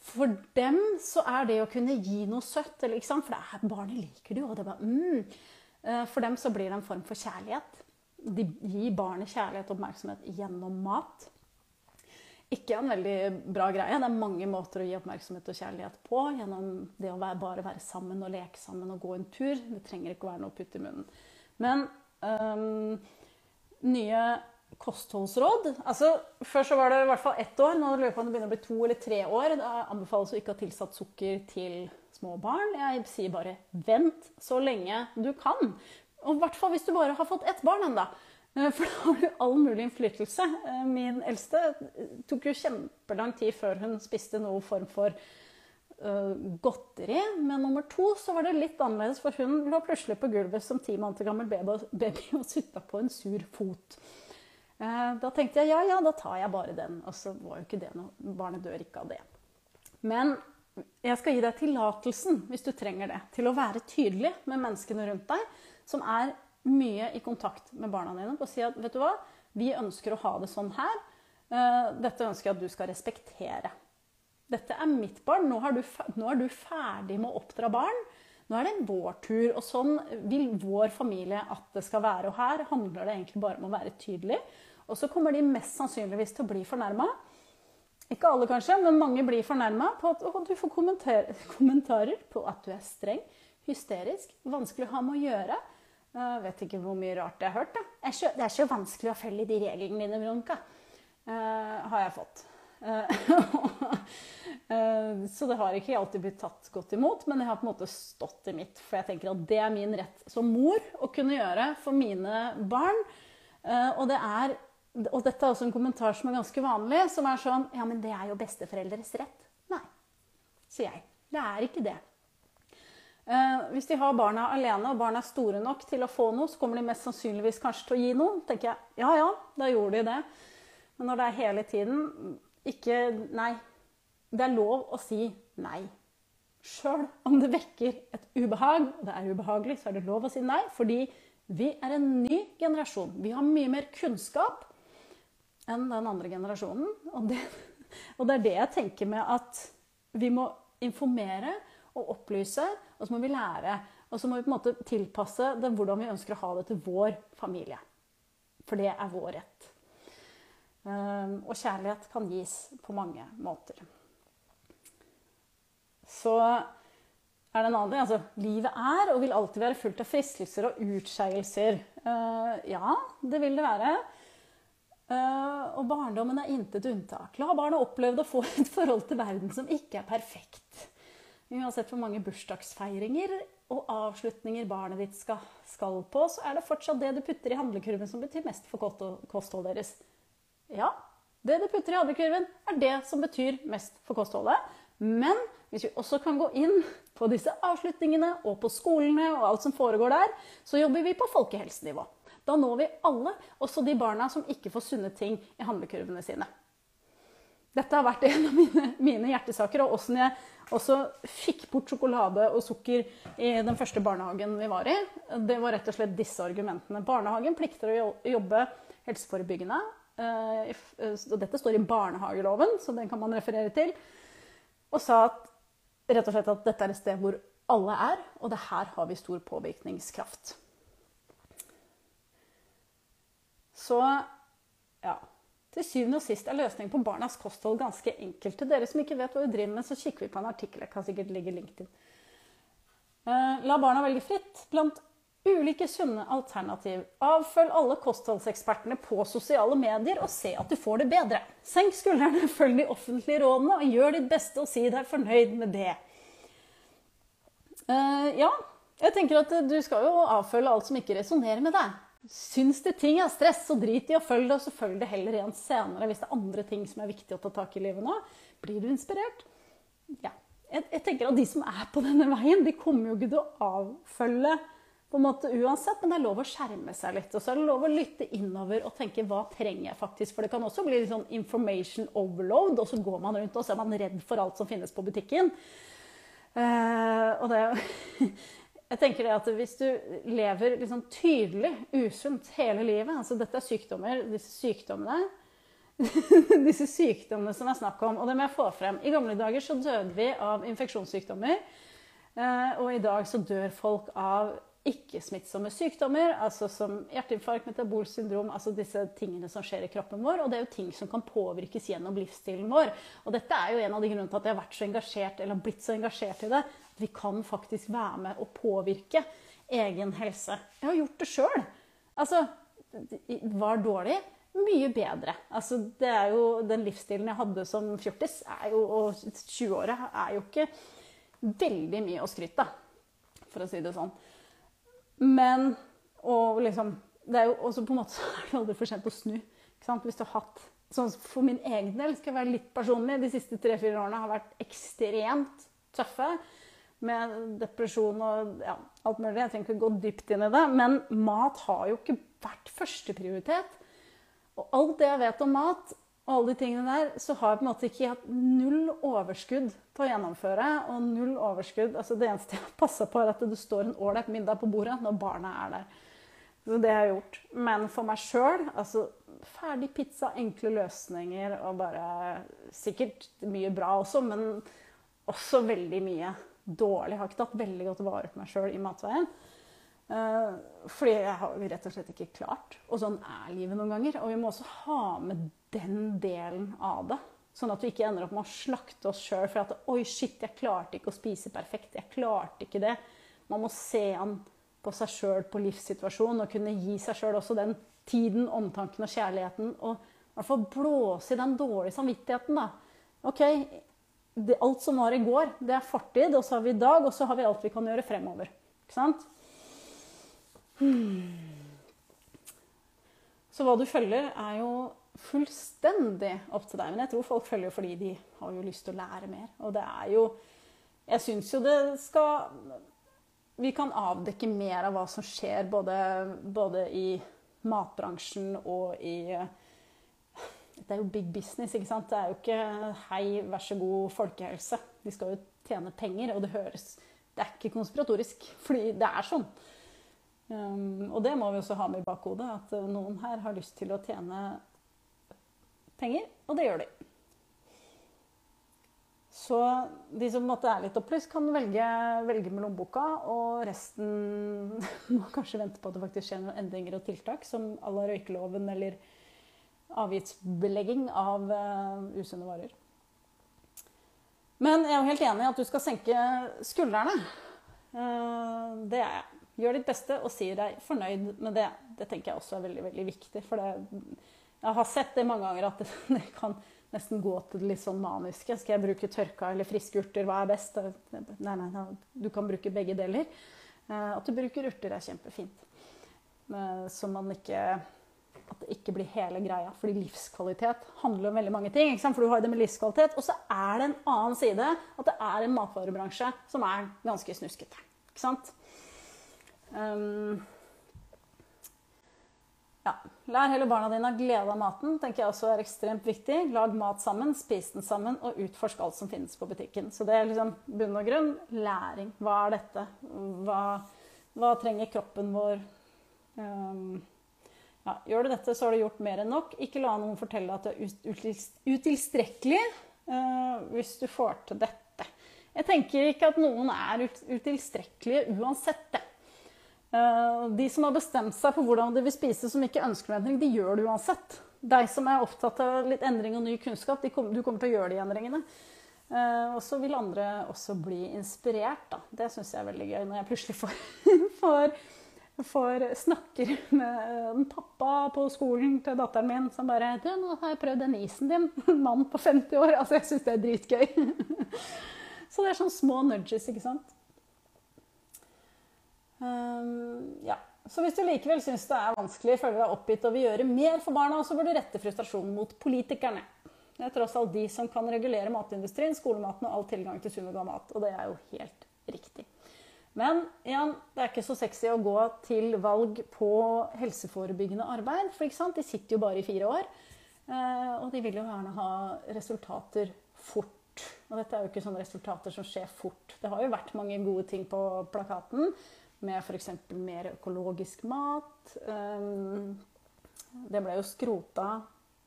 for dem så er det å kunne gi noe søtt eller, For det er, barnet liker det jo. Og det bare, mm. Eh, for dem så blir det en form for kjærlighet. De gir barnet kjærlighet og oppmerksomhet gjennom mat ikke en veldig bra greie. Det er mange måter å gi oppmerksomhet og kjærlighet på. Gjennom det å være, bare være sammen og leke sammen og gå en tur. Det trenger ikke å være noe å putte i munnen. Men um, nye kostholdsråd altså, Før så var det i hvert fall ett år. Nå lurer jeg på om det begynner å bli to eller tre år. Det anbefales å ikke ha tilsatt sukker til små barn. Jeg sier bare vent så lenge du kan. Og i hvert fall hvis du bare har fått ett barn ennå. For da har du all mulig innflytelse. Min eldste tok jo kjempelang tid før hun spiste noen form for uh, godteri. Med nummer to så var det litt annerledes, for hun lå plutselig på gulvet som ti måneder gammel baby og sutta på en sur fot. Uh, da tenkte jeg ja, ja, da tar jeg bare den. Og så var jo ikke det noe. Barnet dør ikke av det. Men jeg skal gi deg tillatelsen, hvis du trenger det, til å være tydelig med menneskene rundt deg, som er mye i kontakt med barna dine, og si at vet du hva, vi ønsker å ha det sånn her. Eh, dette ønsker jeg at du skal respektere. Dette er mitt barn. Nå, du, nå er du ferdig med å oppdra barn. Nå er det vår tur. Og sånn vil vår familie at det skal være. Og her handler det egentlig bare om å være tydelig. Og så kommer de mest sannsynligvis til å bli fornærma. Ikke alle, kanskje, men mange blir fornærma på at du får kommentarer på at du er streng, hysterisk, vanskelig å ha med å gjøre. Jeg vet ikke hvor mye rart jeg har hørt. Da. Det, er så, vanskelig å følge de reglene dine, Veronica. Uh, har jeg fått. Uh, så det har ikke alltid blitt tatt godt imot, men jeg har på en måte stått i mitt. For jeg tenker at det er min rett som mor å kunne gjøre for mine barn. Og det er og dette er også en kommentar som er ganske vanlig, som er sånn Ja, men det er jo besteforeldres rett. Nei, sier jeg. Det er ikke det. Eh, hvis de har barna alene, og barna er store nok til å få noe, så kommer de mest sannsynligvis kanskje til å gi noe. tenker jeg, Ja ja, da gjorde de det. Men når det er hele tiden ikke Nei. Det er lov å si nei. Sjøl om det vekker et ubehag, og det er ubehagelig, så er det lov å si nei. Fordi vi er en ny generasjon. Vi har mye mer kunnskap enn den andre generasjonen. Og det, og det er det jeg tenker med at vi må informere og opplyse, og så må vi lære. Og så må vi på en måte tilpasse det hvordan vi ønsker å ha det til vår familie. For det er vår rett. Ehm, og kjærlighet kan gis på mange måter. Så er det en annen ting. Altså, livet er og vil alltid være fullt av fristelser og utskeielser. Uh, ja, det vil det være. Uh, og barndommen er intet unntak. La barna opplevd å få et forhold til verden som ikke er perfekt. Uansett hvor mange bursdagsfeiringer og avslutninger barnet ditt skal, skal, på, så er det fortsatt det du putter i handlekurven som betyr mest for kostholdet deres. Ja, det du putter i handlekurven, er det som betyr mest for kostholdet. Men hvis vi også kan gå inn på disse avslutningene og på skolene og alt som foregår der, så jobber vi på folkehelsenivå. Da når vi alle, også de barna som ikke får sunne ting i handlekurvene sine. Dette har vært en av mine, mine hjertesaker, og åssen jeg også fikk bort sjokolade og sukker i den første barnehagen vi var i. Det var rett og slett disse argumentene. Barnehagen plikter å jobbe helseforebyggende. Eh, og dette står i barnehageloven, så den kan man referere til. Og sa at, rett og slett at dette er et sted hvor alle er, og det her har vi stor påvirkningskraft. Så ja. Til syvende og sist er løsningen på barnas kosthold ganske enkel. Til dere som ikke vet hva vi driver med, så kikker vi på en artikkel. Jeg kan sikkert ligge LinkedIn. Uh, la barna velge fritt blant ulike sunne alternativ. Avfølg alle kostholdsekspertene på sosiale medier og se at du får det bedre. Senk skuldrene, følg de offentlige rådene og gjør ditt beste og si deg fornøyd med det. Uh, ja, jeg tenker at du skal jo avfølge alt som ikke resonnerer med deg. Syns du ting er stress, så drit i å følge det, og så følg det heller igjen senere hvis det er andre ting som er viktig å ta tak i livet nå. Blir du inspirert? Ja. Jeg, jeg, tenker at De som er på denne veien, de kommer jo ikke til å avfølge på en måte uansett, men det er lov å skjerme seg litt. Og så er det lov å lytte innover og tenke hva trenger jeg faktisk? For det kan også bli litt sånn information overload, og så går man rundt og så er man redd for alt som finnes på butikken. Uh, og det Jeg tenker det at Hvis du lever liksom tydelig usunt hele livet altså Dette er sykdommer. Disse sykdommene disse sykdommene som er snakk om. Og det må jeg få frem. I gamle dager så døde vi av infeksjonssykdommer. Eh, og i dag så dør folk av ikke-smittsomme sykdommer, altså som hjerteinfarkt, metabolsk syndrom, altså disse tingene som skjer i kroppen vår. Og det er jo ting som kan påvirkes gjennom livsstilen vår. Og dette er jo en av de grunnene til at jeg har vært så engasjert, eller blitt så engasjert i det vi kan faktisk være med og påvirke egen helse. Jeg har gjort det sjøl. Altså, var dårlig. Mye bedre. Altså, det er jo Den livsstilen jeg hadde som fjortis og 20-åra, er jo ikke veldig mye å skryte av, for å si det sånn. Men Og liksom Det er jo også på en måte så er det aldri for sent å snu. Ikke sant? Hvis du har hatt sånn For min egen del skal jeg være litt personlig. De siste tre-fire årene har vært ekstremt tøffe. Med depresjon og ja, alt mulig. Jeg trenger ikke gå dypt inn i det. Men mat har jo ikke vært førsteprioritet. Og alt det jeg vet om mat, og alle de tingene der, så har jeg på en måte ikke hatt null overskudd til å gjennomføre. Og null overskudd altså Det eneste jeg har passa på, er at det står en ålreit middag på bordet når barna er der. Så det har jeg gjort. Men for meg sjøl, altså ferdig pizza, enkle løsninger og bare Sikkert mye bra også, men også veldig mye dårlig. Jeg har ikke tatt veldig godt vare på meg sjøl i matveien. Uh, fordi jeg har rett og slett ikke klart. Og sånn er livet noen ganger. Og vi må også ha med den delen av det. Sånn at vi ikke ender opp med å slakte oss sjøl for at Oi, shit, jeg klarte ikke å spise perfekt. Jeg klarte ikke det. Man må se an på seg sjøl, på livssituasjonen, og kunne gi seg sjøl også den tiden, omtanken og kjærligheten. Og i hvert fall blåse i den dårlige samvittigheten, da. OK, det, alt som var i går, det er fortid, og så har vi i dag, og så har vi alt vi kan gjøre fremover. Ikke sant? Hmm. Så hva du følger, er jo fullstendig opp til deg. Men jeg tror folk følger fordi de har jo lyst til å lære mer. Og det er jo Jeg syns jo det skal Vi kan avdekke mer av hva som skjer både, både i matbransjen og i Det er jo big business, ikke sant. Det er jo ikke hei, vær så god, folkehelse. De skal jo tjene penger, og det høres Det er ikke konspiratorisk, fordi det er sånn. Um, og det må vi også ha med i bakhodet, at noen her har lyst til å tjene penger, og det gjør de. Så de som måtte er litt opplyst, kan velge, velge med lommeboka, og resten må kanskje vente på at det faktisk skjer noen endringer og tiltak, som à la røykeloven eller avgiftsbelegging av uh, usunne varer. Men jeg er jo helt enig i at du skal senke skuldrene. Uh, det er jeg. Gjør ditt beste og sier deg fornøyd med det. Det tenker jeg også er veldig, veldig viktig. For det, jeg har sett det mange ganger at det, kan nesten gå til det litt sånn maniske. Skal jeg bruke tørka eller friske urter? Hva er best? Nei, nei, nei, du kan bruke begge deler. Eh, at du bruker urter, er kjempefint. Eh, så man ikke at det ikke blir hele greia. Fordi livskvalitet handler om veldig mange ting. For du har det med livskvalitet. Og så er det en annen side. At det er en matvarebransje som er ganske snuskete. Ikke sant? Um, ja. Lær heller barna dine å glede av maten. tenker jeg også er ekstremt viktig. Lag mat sammen, spis den sammen, og utforsk alt som finnes på butikken. Så det er liksom bunn og grunn læring. Hva er dette? Hva, hva trenger kroppen vår? Um, ja, gjør du dette, så har du gjort mer enn nok. Ikke la noen fortelle at du er utilstrekkelig uh, hvis du får til dette. Jeg tenker ikke at noen er utilstrekkelige uansett det. Eh, de som har bestemt seg for hvordan de vil spise som ikke ønsker endring, de gjør det uansett. De som er opptatt av litt endring og ny kunnskap, kom, du kommer til å gjøre de endringene. Uh, og så vil andre også bli inspirert. Da. Det syns jeg er veldig gøy når jeg plutselig får, får, får, snakker med pappa på skolen til datteren min som bare 'Du, nå har jeg prøvd den isen din.' Mann på 50 år. Altså, jeg syns det er dritgøy. så det er sånne små nudges, ikke sant. Um, ja. Så hvis du likevel syns det er vanskelig, føler deg oppgitt og vil gjøre mer for barna, så bør du rette frustrasjonen mot politikerne. Det er tross alt de som kan regulere matindustrien, skolematen og all tilgang til sunn god mat. Og det er jo helt riktig. Men igjen, det er ikke så sexy å gå til valg på helseforebyggende arbeid. For de sitter jo bare i fire år. Eh, og de vil jo gjerne ha resultater fort. Og dette er jo ikke sånne resultater som skjer fort. Det har jo vært mange gode ting på plakaten med f.eks. mer økologisk mat. Ehm, det ble jo skrota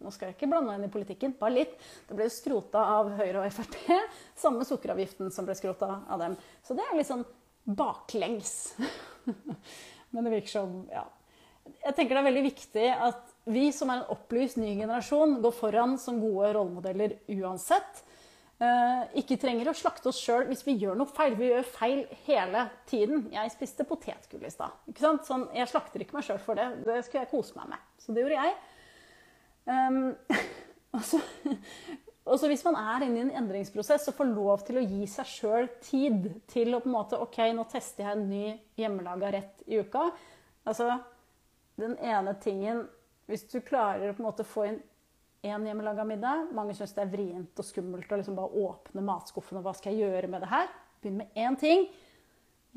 Nå skal jeg ikke blande inn i politikken, bare litt. Det ble jo skrota av Høyre og Frp. Samme sukkeravgiften som ble skrota av dem. Så det er litt sånn baklengs. Men det virker som Ja. Jeg tenker det er veldig viktig at vi som er en opplyst ny generasjon, går foran som gode rollemodeller uansett. Uh, ikke trenger å slakte oss sjøl hvis vi gjør noe feil. Vi gjør feil hele tiden. Jeg spiste potetgull i stad. Sånn, jeg slakter ikke meg sjøl for det. Det skulle jeg kose meg med. Så det gjorde jeg. Um, og, så, og så hvis man er inne i en endringsprosess og får lov til å gi seg sjøl tid til å på en måte OK, nå tester jeg en ny hjemmelaga rett i uka. Altså, den ene tingen Hvis du klarer å på en måte få inn én hjemmelaga middag Mange syns det er vrient og skummelt å liksom bare åpne matskuffen og hva skal jeg gjøre med det her? Begynn med én ting.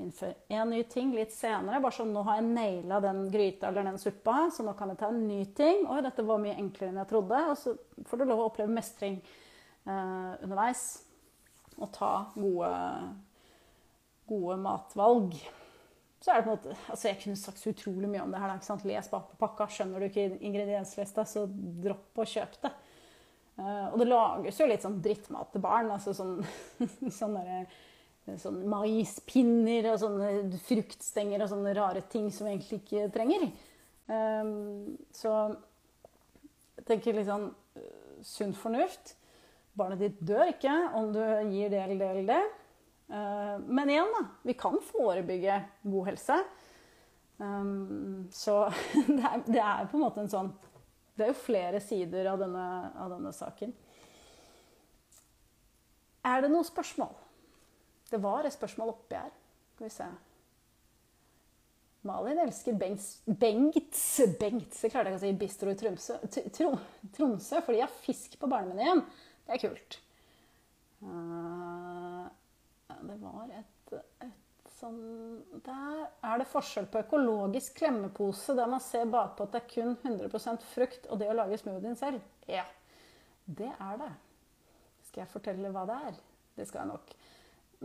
Innfør én ny ting litt senere. Bare sånn nå har jeg naila den gryta eller den suppa, så nå kan jeg ta en ny ting. Oi, dette var mye enklere enn jeg trodde. Og så får du lov å oppleve mestring eh, underveis. Og ta gode, gode matvalg så er det på en måte Altså, jeg kunne sagt så utrolig mye om det her. ikke sant? Les bak på pakka. Skjønner du ikke ingredienslista, så dropp å kjøpe det. Uh, og det lages jo litt sånn drittmat til barn. altså sånn, sånn der, sånn maispinner og sånne fruktstenger og sånne rare ting som vi egentlig ikke trenger. Um, så jeg tenker litt sånn uh, sunn fornuft. Barnet ditt dør ikke om du gir det eller det eller det. Eh, men igjen, da. Vi kan forebygge god helse. Um, så det er, på en måte en sånn Det er jo flere sider av denne, av denne saken. Er det noen spørsmål? Det var et spørsmål oppi her. Skal vi se. Malin elsker Bengts, Bengts Bengts, jeg klarer ikke å si bistro i Tromsø, Tromsø fordi de har fisk på barnemenyen. Det er kult. Uh, det var et, et sånn Der er det forskjell på økologisk klemmepose, der man ser bakpå at det er kun 100% frukt, og det å lage smoothien selv. Ja, det er det. Skal jeg fortelle hva det er? Det skal jeg nok.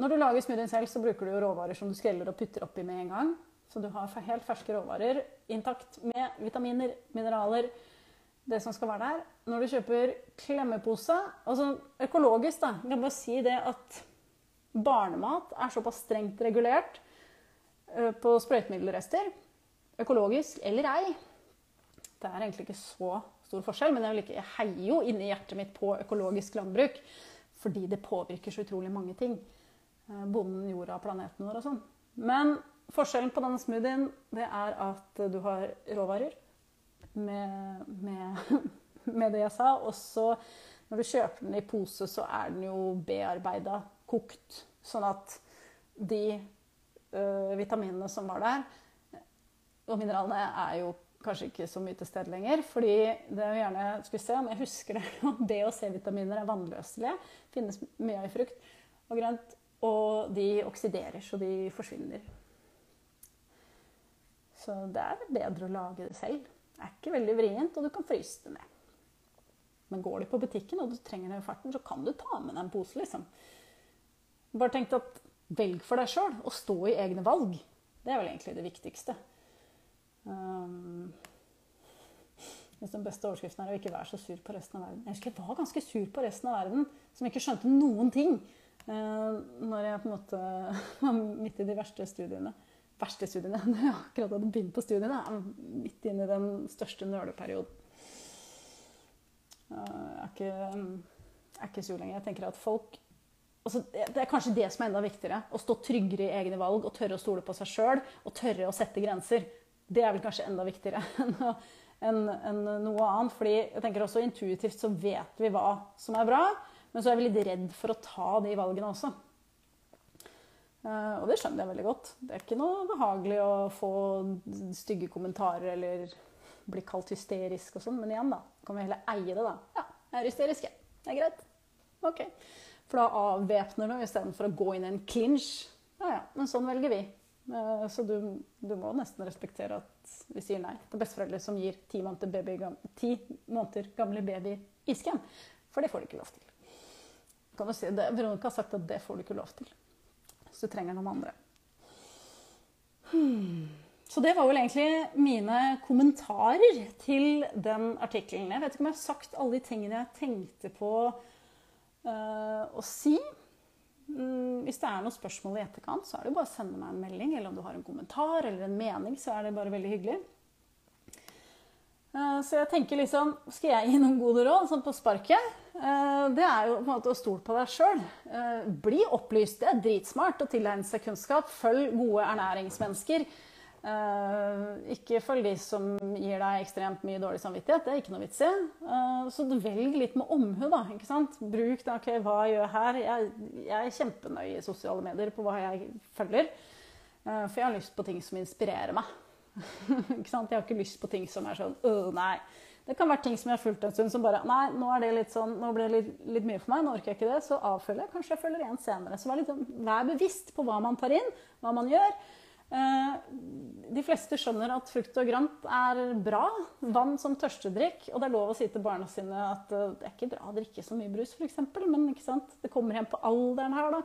Når du lager smoothien selv, så bruker du råvarer som du skreller og putter oppi med en gang. Så du har helt ferske råvarer intakt med vitaminer, mineraler, det som skal være der. Når du kjøper klemmepose Altså økologisk, da. Jeg kan bare si det at Barnemat er såpass strengt regulert eh, på sprøytemiddelrester, økologisk eller ei. Det er egentlig ikke så stor forskjell, men jeg, ikke, jeg heier jo inni hjertet mitt på økologisk landbruk. Fordi det påvirker så utrolig mange ting. Eh, bonden, jorda, planeten vår og sånn. Men forskjellen på denne smoothien det er at du har råvarer med, med, med det jeg sa. Og så når du kjøper den i pose, så er den jo bearbeida kokt. Sånn at de uh, vitaminene som var der, og mineralene, er jo kanskje ikke så mye til stede lenger. Fordi det jo gjerne skulle se om jeg husker det. B- og C-vitaminer er vannløselige. Finnes mye av i frukt og grønt. Og de oksiderer, så de forsvinner. Så det er bedre å lage det selv. Det er ikke veldig vrient, og du kan fryse det ned. Men går du på butikken og du trenger det i farten, så kan du ta med deg en pose. liksom. Bare tenkt at velg for deg sjøl, og stå i egne valg. Det er vel egentlig det viktigste. Um, den beste overskriften er å ikke være så sur på resten av verden. Jeg husker jeg var ganske sur på resten av verden, som ikke skjønte noen ting. Uh, når jeg på en måte var midt i de verste studiene. Verste studiene. Når jeg akkurat hadde begynt på studiene. Midt inne i den største nøleperioden. Uh, jeg er ikke, jeg er ikke sur lenger. Jeg tenker at folk altså, Det er kanskje det som er enda viktigere. Å stå tryggere i egne valg og tørre å stole på seg sjøl. Og tørre å sette grenser. Det er vel kanskje enda viktigere enn en noe annet. fordi jeg tenker også intuitivt så vet vi hva som er bra, men så er vi litt redd for å ta de valgene også. Uh, og det skjønner jeg veldig godt. Det er ikke noe behagelig å få stygge kommentarer eller bli kalt hysterisk og sånn, men igjen, da. Kan vi heller eie det, da. Ja, jeg er hysterisk, jeg. Det er greit. Ok. For da avvæpner du istedenfor å gå inn i en clinch. Ja, ja, men sånn velger vi. Eh, så du, du, må nesten respektere at vi sier nei til besteforeldre som gir ti måneder, baby, ti måneder gamle baby iskrem. For det får du ikke lov til. Kan si det? Veronica har sagt at det får du ikke lov til. Så du trenger noen andre. Hmm. Så det var vel egentlig mine kommentarer til den artikkelen. Jeg vet ikke om jeg har sagt alle de tingene jeg tenkte på å si. Um, hvis det er noen spørsmål i etterkant, så er det bare å sende meg en melding. Eller om du har en kommentar eller en mening, så er det bare veldig hyggelig. Uh, så jeg tenker liksom Skal jeg gi noen gode råd sånn på sparket? Uh, det er jo på en måte å stole på deg sjøl. bli opplyst. Det er dritsmart å tilegne seg kunnskap. Følg gode ernæringsmennesker. Uh, ikke følg de som gir deg ekstremt mye dårlig samvittighet. Det er ikke noe vits i. Uh, så velg litt med omhu, da. ikke sant? Bruk det. ok, hva jeg gjør her. Jeg, jeg er kjempenøye i sosiale medier på hva jeg følger. Uh, for jeg har lyst på ting som inspirerer meg. ikke sant? Jeg har ikke lyst på ting som er sånn øh, nei. Det kan være ting som jeg har fulgt en stund som bare Nei, nå er det litt sånn, nå blir det litt, litt mye for meg, nå orker jeg ikke det. Så avfølger jeg. Kanskje jeg følger igjen senere. Så vær, litt, sånn, vær bevisst på hva man tar inn, hva man gjør. Eh, de fleste skjønner at frukt og grønt er bra. Vann som tørstedrikk. Og det er lov å si til barna sine at eh, det er ikke bra å drikke så mye brus, f.eks. Men det kommer igjen på alderen her, da.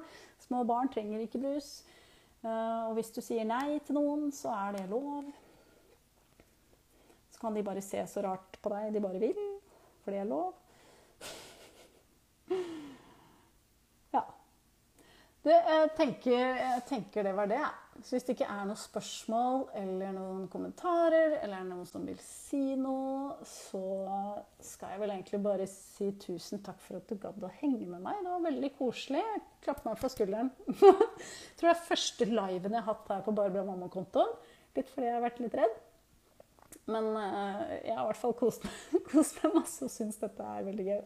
Små barn trenger ikke brus. Eh, og hvis du sier nei til noen, så er det lov. Så kan de bare se så rart på deg de bare vil, for det er lov. Ja. Det, jeg, tenker, jeg tenker det var det. Så hvis det ikke er noen spørsmål eller noen kommentarer, eller noen som vil si noe, så skal jeg vel egentlig bare si tusen takk for at du gadd å henge med meg. Det var veldig koselig. Klapp meg på skulderen. jeg tror det er første liven jeg har hatt her på Barbara Mamma-kontoen. Litt fordi jeg har vært litt redd. Men uh, jeg har i hvert fall kost meg, kost meg masse og syns dette er veldig gøy.